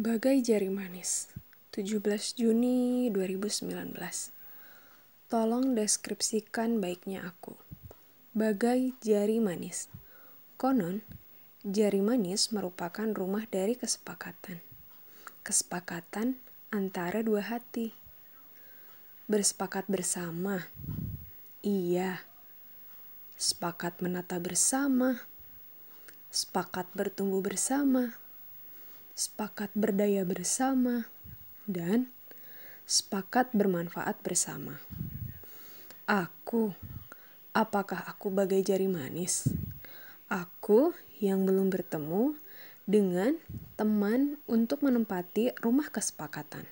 Bagai Jari Manis 17 Juni 2019 Tolong deskripsikan baiknya aku. Bagai jari manis. Konon, jari manis merupakan rumah dari kesepakatan. Kesepakatan antara dua hati. Bersepakat bersama. Iya. Sepakat menata bersama. Sepakat bertumbuh bersama sepakat berdaya bersama, dan sepakat bermanfaat bersama. Aku, apakah aku bagai jari manis? Aku yang belum bertemu dengan teman untuk menempati rumah kesepakatan.